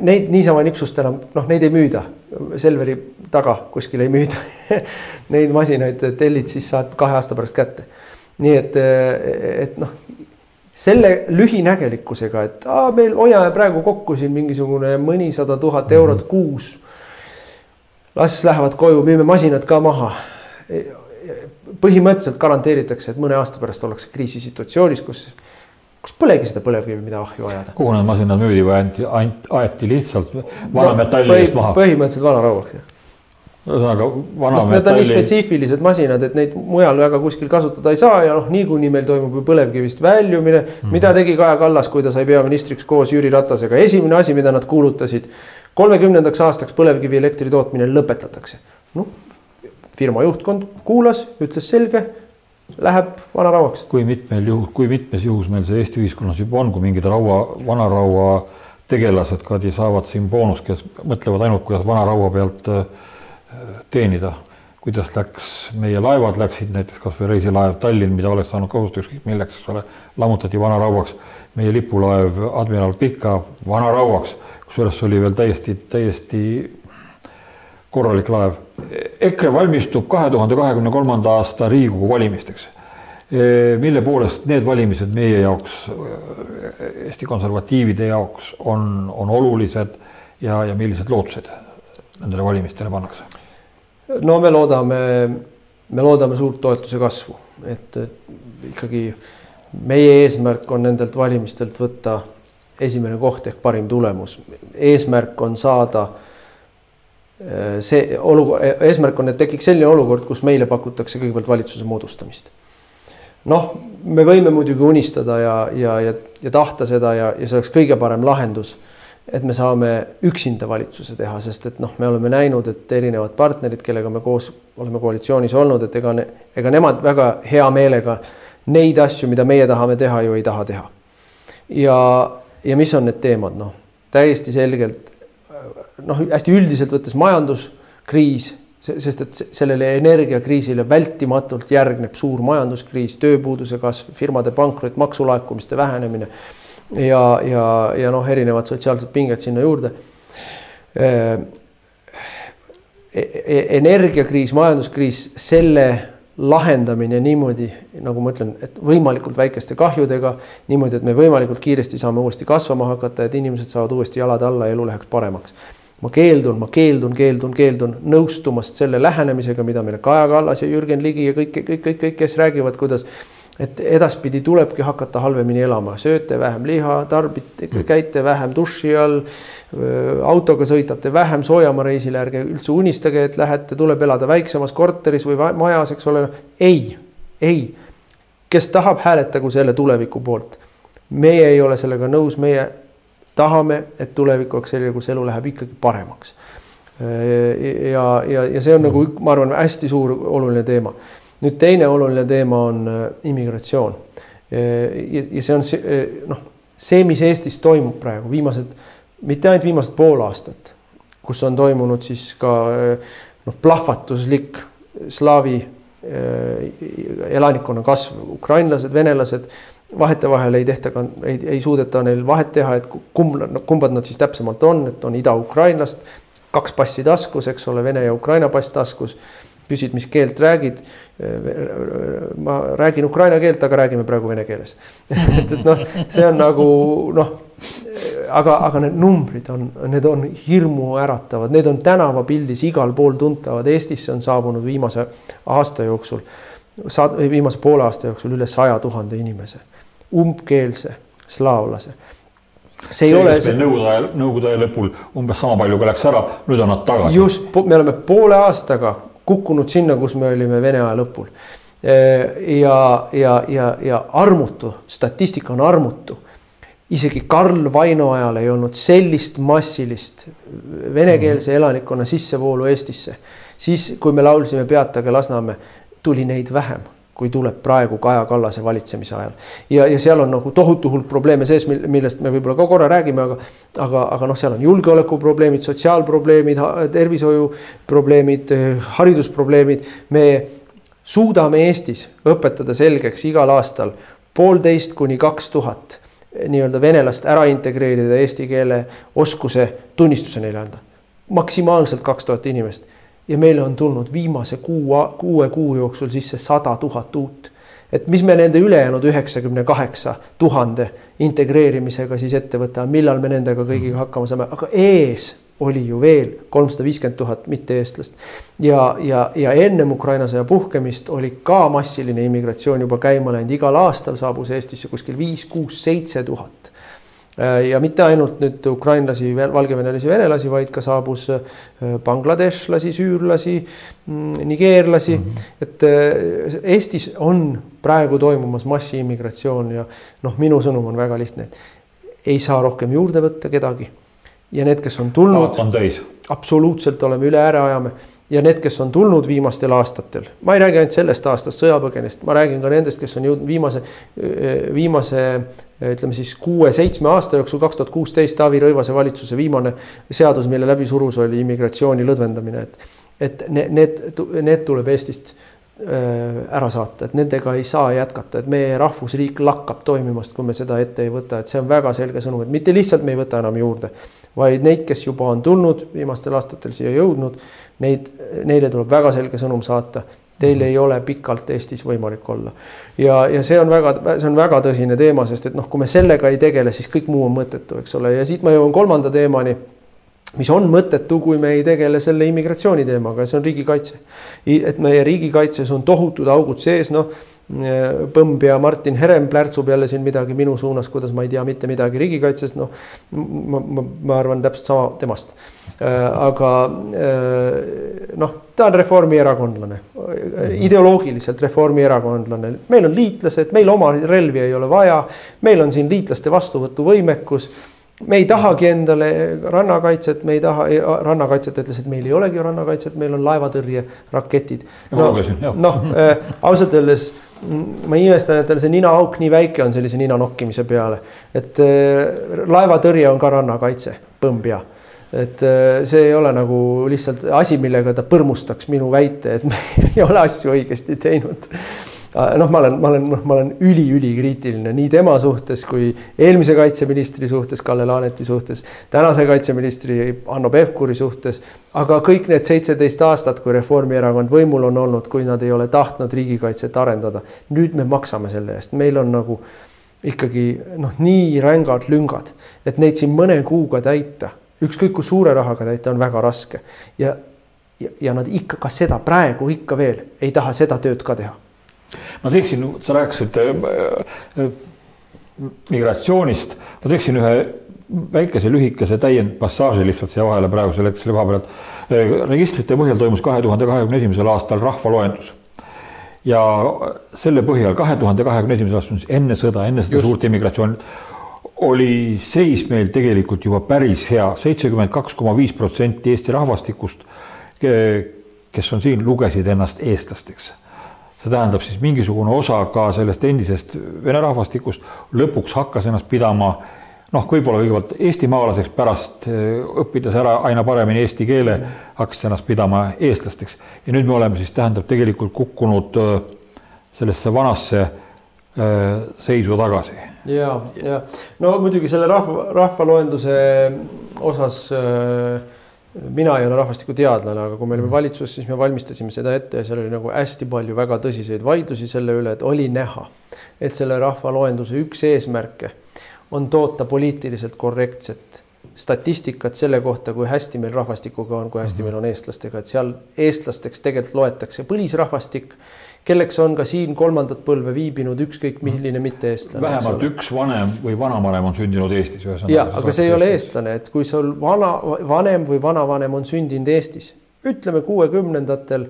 Neid niisama nipsust enam, noh, neid ei müüda, Selveri taga kuskil ei müüda Neid masinaid tellid, siis saad kahe aasta pärast kätte nii et, et noh, selle lühinägelikkusega, et aa, meil hoiame praegu kokku siin mingisugune mõnisada tuhat eurot mhm. kuus. las lähevad koju, müüme masinad ka maha. põhimõtteliselt garanteeritakse, et mõne aasta pärast ollakse kriisisituatsioonis, kus kus polegi seda põlevkivi, mida ahju ajada. kuhu need masinad müüdi või anti, aeti lihtsalt vanametalli no, eest maha? põhimõtteliselt vanarauaks jah ühesõnaga vana metalli. Need on nii spetsiifilised masinad, et neid mujal väga kuskil kasutada ei saa ja noh, niikuinii meil toimub ju põlevkivist väljumine mm. -hmm. mida tegi Kaja Kallas, kui ta sai peaministriks koos Jüri Ratasega, esimene asi, mida nad kuulutasid. kolmekümnendaks aastaks põlevkivielektri tootmine lõpetatakse. noh, firma juhtkond kuulas, ütles selge, läheb vanarauaks. kui mitmel juhul, kui mitmes juhus meil see Eesti ühiskonnas juba on, kui mingid raua, vanaraua tegelased ka saavad siin boonust, kes mõtlevad ainult, kuidas vanaraua pealt äh, teenida. kuidas läks, meie laevad läksid näiteks kasvõi reisilaev Tallinn, mida oleks saanud kasutada ükskõik milleks, eks ole, lammutati vanarauaks. meie lipulaev Admiral Pika vanarauaks, kusjuures see oli veel täiesti, täiesti korralik laev. EKRE valmistub kahe tuhande kahekümne kolmanda aasta Riigikogu valimisteks mille poolest need valimised meie jaoks, Eesti konservatiivide jaoks on, on olulised ja, ja millised lootused nendele valimistele pannakse? No me loodame, me loodame suurt toetuse kasvu, et ikkagi meie eesmärk on nendelt valimistelt võtta esimene koht ehk parim tulemus. eesmärk on saada eh, see olukord, eesmärk on, et tekiks selline olukord, kus meile pakutakse kõigepealt valitsuse moodustamist. noh, me võime muidugi unistada ja, ja, ja, ja tahta seda ja, ja see oleks kõige parem lahendus et me saame üksinda valitsuse teha, sest et noh, me oleme näinud, et erinevad partnerid, kellega me koos oleme koalitsioonis olnud, et ega ne,, ega nemad väga hea meelega neid asju, mida meie tahame teha, ju ei taha teha. ja, ja mis on need teemad, noh, täiesti selgelt noh, hästi üldiselt võttes majanduskriis, sest et sellele energiakriisile vältimatult järgneb suur majanduskriis, tööpuuduse kasv, firmade pankrot, maksulaekumiste vähenemine ja, ja, ja noh, erinevad sotsiaalsed pinged sinna juurde e. E energiakriis, majanduskriis, selle lahendamine niimoodi, nagu ma ütlen, et võimalikult väikeste kahjudega, niimoodi, et me võimalikult kiiresti saame uuesti kasvama hakata, et inimesed saavad uuesti jalad alla ja elu läheks paremaks. ma keeldun, ma keeldun, keeldun, keeldun nõustumast selle lähenemisega, mida meile Kaja Kallas ja Jürgen Ligi ja kõik, kõik, kõik, kõik, kes räägivad, kuidas et edaspidi tulebki hakata halvemini elama, sööte vähem liha, tarbite, mm. käite vähem duši all, autoga sõidate vähem soojamaa reisile, ärge üldse unistage, et lähete, tuleb elada väiksemas korteris või majas, eks ole. ei, ei, kes tahab, hääletagu selle tuleviku poolt. meie ei ole sellega nõus, meie tahame, et tulevik oleks selline, kus elu läheb ikkagi paremaks. ja, ja, ja see on nagu, ma arvan, hästi suur oluline teema nüüd teine oluline teema on äh, immigratsioon. ja, ja see on see, äh, noh, see, mis Eestis toimub praegu viimased, mitte ainult viimased pool aastat, kus on toimunud siis ka äh, noh, plahvatuslik slaavi elanikkonna kasv, ukrainlased, venelased, vahetevahel ei tehta ka, ei, ei suudeta neil vahet teha, et kumb, kumbad nad siis täpsemalt on, et on Ida-Ukrainast, kaks passi taskus, eks ole, Vene ja Ukraina pass taskus küsid, mis keelt räägid. ma räägin ukraina keelt, aga räägime praegu vene keeles et, et noh, see on nagu noh, aga, aga need numbrid on, need on hirmuäratavad, need on tänavapildis igal pool tuntavad. Eestisse on saabunud viimase aasta jooksul, viimase poole aasta jooksul üle saja tuhande inimese, umbkeelse slaavlase see ei see, ole see. Nõukogude aja, Nõukogude aja lõpul umbes sama palju, kui läks ära, nüüd on nad tagasi. just, me oleme poole aastaga kukkunud sinna, kus me olime Vene aja lõpul. ja, ja, ja, ja armutu, statistika on armutu. isegi Karl Vaino ajal ei olnud sellist massilist venekeelse elanikkonna sissevoolu Eestisse. siis, kui me laulsime Peatage Lasnamäe, tuli neid vähem kui tuleb praegu Kaja Kallase valitsemise ajal. ja, ja seal on nagu tohutu hulk probleeme sees, millest me võib-olla ka korra räägime, aga aga, aga noh, seal on julgeolekuprobleemid, sotsiaalprobleemid, tervishoiuprobleemid, haridusprobleemid. me suudame Eestis õpetada selgeks igal aastal poolteist kuni kaks tuhat nii-öelda venelast ära integreerida eesti keele oskuse tunnistuse neile anda. maksimaalselt kaks tuhat inimest ja meile on tulnud viimase kuu, kuue kuu jooksul sisse sada tuhat uut. et mis me nende ülejäänud üheksakümne kaheksa tuhande integreerimisega siis ette võtame, millal me nendega kõigiga hakkama saame, aga ees oli ju veel kolmsada viiskümmend tuhat mitte-eestlast. ja, ja, ja ennem Ukraina sõja puhkemist oli ka massiline immigratsioon juba käima läinud, igal aastal saabus Eestisse kuskil viis, kuus, seitse tuhat ja mitte ainult nüüd ukrainlasi, valgevenelasi, venelasi, vaid ka saabus äh, bangladeshlasi, süürlasi, mm, nigeerlasi mm. -hmm. et äh, Eestis on praegu toimumas massiimmigratsioon ja noh, minu sõnum on väga lihtne. ei saa rohkem juurde võtta kedagi. ja need, kes on tulnud. on täis. absoluutselt oleme üle ääre ajame ja need, kes on tulnud viimastel aastatel, ma ei räägi ainult sellest aastast sõjapõgenist, ma räägin ka nendest, kes on jõudnud viimase, viimase ütleme siis kuue-seitsme aasta jooksul, kaks tuhat kuusteist Taavi Rõivase valitsuse viimane seadus, mille läbi surus, oli immigratsiooni lõdvendamine, et. et need, need tuleb Eestist äh, ära saata, et nendega ei saa jätkata, et meie rahvusriik lakkab toimimast, kui me seda ette ei võta, et see on väga selge sõnum, et mitte lihtsalt me ei võta enam juurde, vaid neid, kes juba on tulnud viimastel aastatel siia jõudnud, neid, neile tuleb väga selge sõnum saata teil mhm. ei ole pikalt Eestis võimalik olla. ja, ja see on väga, see on väga tõsine teema, sest et noh, kui me sellega ei tegele, siis kõik muu on mõttetu, eks ole, ja siit ma jõuan kolmanda teemani mis on mõttetu, kui me ei tegele selle immigratsiooni teemaga, see on riigikaitse. et meie riigikaitses on tohutud augud sees, noh Põmb ja Martin Herem plärtsub jälle siin midagi minu suunas, kuidas ma ei tea mitte midagi riigikaitsest, noh. ma, ma, ma arvan täpselt sama temast. Äh, aga äh, noh, ta on reformierakondlane, ideoloogiliselt reformierakondlane, meil on liitlased, meil oma relvi ei ole vaja. meil on siin liitlaste vastuvõtuvõimekus me ei tahagi endale rannakaitset, me ei taha, rannakaitset ütles, et meil ei olegi rannakaitset, meil on laevatõrjeraketid. noh, no, äh, ausalt öeldes ma imestan, et tal see ninaauk nii väike on sellise nina nokkimise peale, et äh, laevatõrje on ka rannakaitse, põmm pea et äh, see ei ole nagu lihtsalt asi, millega ta põrmustaks minu väite, et me ei ole asju õigesti teinud noh, ma olen, ma olen, noh, ma olen üli-ülikriitiline nii tema suhtes kui eelmise kaitseministri suhtes, Kalle Laaneti suhtes, tänase kaitseministri Hanno Pevkuri suhtes. aga kõik need seitseteist aastat, kui Reformierakond võimul on olnud, kui nad ei ole tahtnud riigikaitset arendada, nüüd me maksame selle eest, meil on nagu ikkagi noh, nii rängad lüngad, et neid siin mõne kuuga täita, ükskõik kui suure rahaga täita, on väga raske. Ja ja, ja nad ikka, ka seda praegu ikka veel ei taha seda tööd ka teha ma teeksin, sa rääkisid äh, migratsioonist, ma teeksin ühe väikese lühikese täiendpassaaži lihtsalt siia vahele praegusel hetkel selle koha pealt. Äh, registrite põhjal toimus kahe tuhande kahekümne esimesel aastal rahvaloendus. ja selle põhjal kahe tuhande kahekümne esimesel aastal, enne sõda, enne seda Just. suurt immigratsiooni, oli seis meil tegelikult juba päris hea, seitsekümmend kaks koma viis protsenti Eesti rahvastikust, kes on siin, lugesid ennast eestlasteks see tähendab siis mingisugune osa ka sellest endisest vene rahvastikust lõpuks hakkas ennast pidama noh, võib-olla kõigepealt eestimaalaseks, pärast äh, õppides ära aina paremini eesti keele, hakkas ennast pidama eestlasteks. ja nüüd me oleme siis, tähendab, tegelikult kukkunud äh, sellesse vanasse äh, seisu tagasi. ja, ja no muidugi selle rahva, rahvaloenduse osas äh, mina ei ole rahvastikuteadlane, aga kui me olime valitsuses, siis me valmistasime seda ette ja seal oli nagu hästi palju väga tõsiseid vaidlusi selle üle, et oli näha, et selle rahvaloenduse üks eesmärke on toota poliitiliselt korrektset statistikat selle kohta, kui hästi meil rahvastikuga on, kui hästi meil on eestlastega, et seal eestlasteks tegelikult loetakse põlisrahvastik kelleks on ka siin kolmandat põlve viibinud ükskõik milline mitte-eestlane. vähemalt üks vanem või vanavanem on sündinud Eestis. ja, aga see ei ole eestlane, et kui sul vana, vanem või vanavanem on sündinud Eestis, ütleme kuuekümnendatel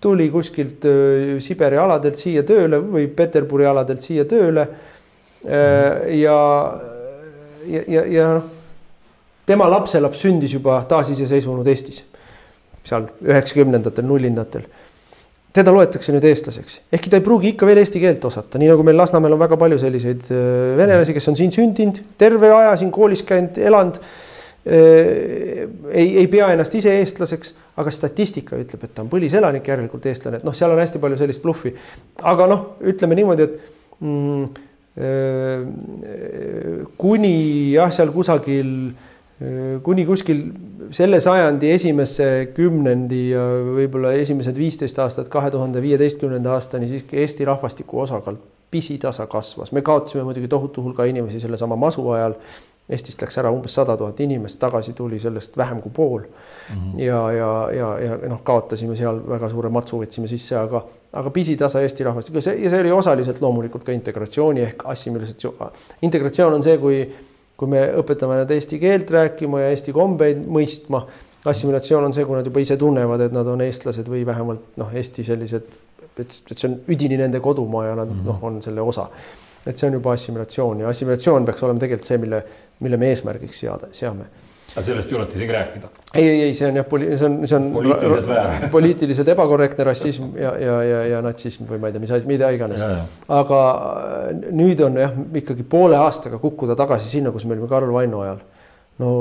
tuli kuskilt äh, Siberi aladelt siia tööle või Peterburi aladelt siia tööle äh, ja ja, ja, ja noh, tema lapselaps sündis juba taasiseseisvunud Eestis, seal üheksakümnendatel, nullindatel teda loetakse nüüd eestlaseks, ehkki ta ei pruugi ikka veel eesti keelt osata, nii nagu meil Lasnamäel on väga palju selliseid äh, venelasi, kes on siin sündinud, terve aja siin koolis käinud, elanud. Äh, ei, ei pea ennast ise eestlaseks, aga statistika ütleb, et ta on põliselanik, järelikult eestlane, et noh, seal on hästi palju sellist bluffi. aga noh, ütleme niimoodi, et mm, äh, kuni jah, seal kusagil kuni kuskil selle sajandi esimese kümnendi ja võib-olla esimesed viisteist aastat, kahe tuhande viieteistkümnenda aastani siiski Eesti rahvastiku osakaal pisitasa kasvas. me kaotasime muidugi tohutu hulga inimesi sellesama masu ajal. Eestist läks ära umbes sada tuhat inimest, tagasi tuli sellest vähem kui pool mm. -hmm. ja, ja, ja, ja noh, kaotasime seal väga suure matsu võtsime sisse, aga, aga pisitasa Eesti rahvastik ja see, ja see oli osaliselt loomulikult ka integratsiooni ehk assimilisatsioon. integratsioon on see, kui kui me õpetame nad eesti keelt rääkima ja eesti kombeid mõistma, assimilatsioon on see, kui nad juba ise tunnevad, et nad on eestlased või vähemalt noh, Eesti sellised, et, et see on üdini nende kodumaa ja nad mm -hmm. noh, on selle osa. et see on juba assimilatsioon ja assimilatsioon peaks olema tegelikult see, mille, mille me eesmärgiks seada, seame aga sellest ei julgeta isegi rääkida? ei, ei, ei, see on jah, see on, see on poliitiliselt väär poliitiliselt ebakorrektne rassism ja, ja, ja, ja natsism või ma ei tea, mis mida iganes. aga äh, nüüd on jah, ikkagi poole aastaga kukkuda tagasi sinna, kus me olime Karl Vaino ajal. no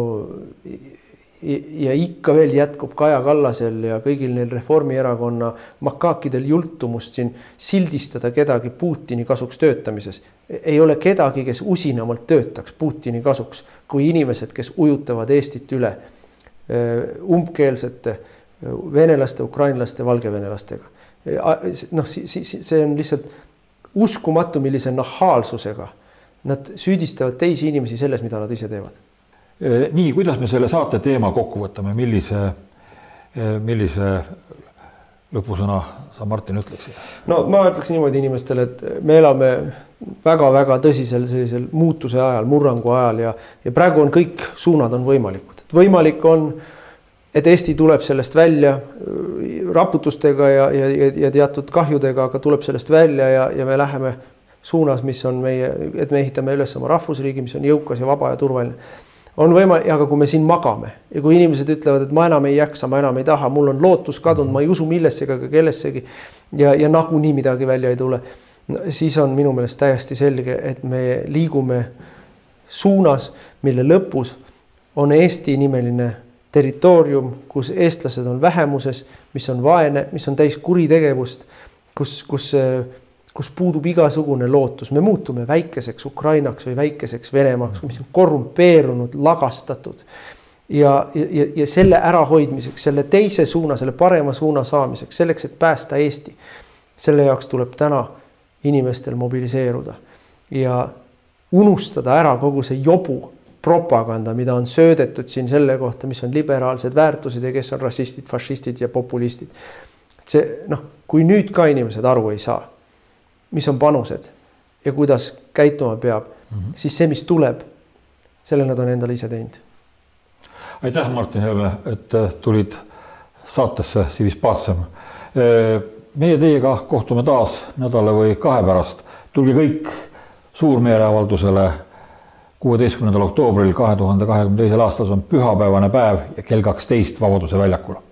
ja ikka veel jätkub Kaja Kallasel ja kõigil neil Reformierakonna makaakidel jultumust siin sildistada kedagi Putini kasuks töötamises. ei ole kedagi, kes usinamalt töötaks Putini kasuks kui inimesed, kes ujutavad Eestit üle umbkeelsete venelaste, ukrainlaste, valgevenelastega. noh, see on lihtsalt uskumatu, millise nahaalsusega nad süüdistavad teisi inimesi selles, mida nad ise teevad. Nii, kuidas me selle saate teema kokku võtame, millise, millise lõpusõna sa, Martin, ütleksid? no ma ütleks niimoodi inimestele, et me elame väga-väga tõsisel sellisel muutuse ajal, murrangu ajal ja, ja praegu on kõik suunad on võimalikud, et võimalik on, et Eesti tuleb sellest välja raputustega ja, ja, ja, ja teatud kahjudega, aga tuleb sellest välja ja, ja me läheme suunas, mis on meie, et me ehitame üles oma rahvusriigi, mis on jõukas ja vaba ja turvaline. On võimalik, aga kui me siin magame ja kui inimesed ütlevad, et ma enam ei jaksa, ma enam ei taha, mul on lootus kadunud, ma ei usu millessegi ega kellessegi ja, ja nagunii midagi välja ei tule no, siis on minu meelest täiesti selge, et me liigume suunas, mille lõpus on Eesti-nimeline territoorium, kus eestlased on vähemuses, mis on vaene, mis on täis kuritegevust, kus, kus, kus puudub igasugune lootus, me muutume väikeseks Ukrainaks või väikeseks Venemaaks, mis on korrumpeerunud, lagastatud. ja, ja, ja selle ärahoidmiseks, selle teise suuna, selle parema suuna saamiseks, selleks, et päästa Eesti, selle jaoks tuleb täna inimestel mobiliseeruda ja unustada ära kogu see jobu propaganda, mida on söödetud siin selle kohta, mis on liberaalsed väärtused ja kes on rassistid, fašistid ja populistid. see noh, kui nüüd ka inimesed aru ei saa, mis on panused ja kuidas käituma peab mm, -hmm. siis see, mis tuleb, selle nad on endale ise teinud. aitäh, Martin Helme, et äh, tulid saatesse Civis Pacem äh, meie teiega kohtume taas nädala või kahe pärast. tulge kõik suurmeeleavaldusele kuueteistkümnendal oktoobril kahe tuhande kahekümne teisel aastal, see on pühapäevane päev ja kell kaksteist Vabaduse väljakul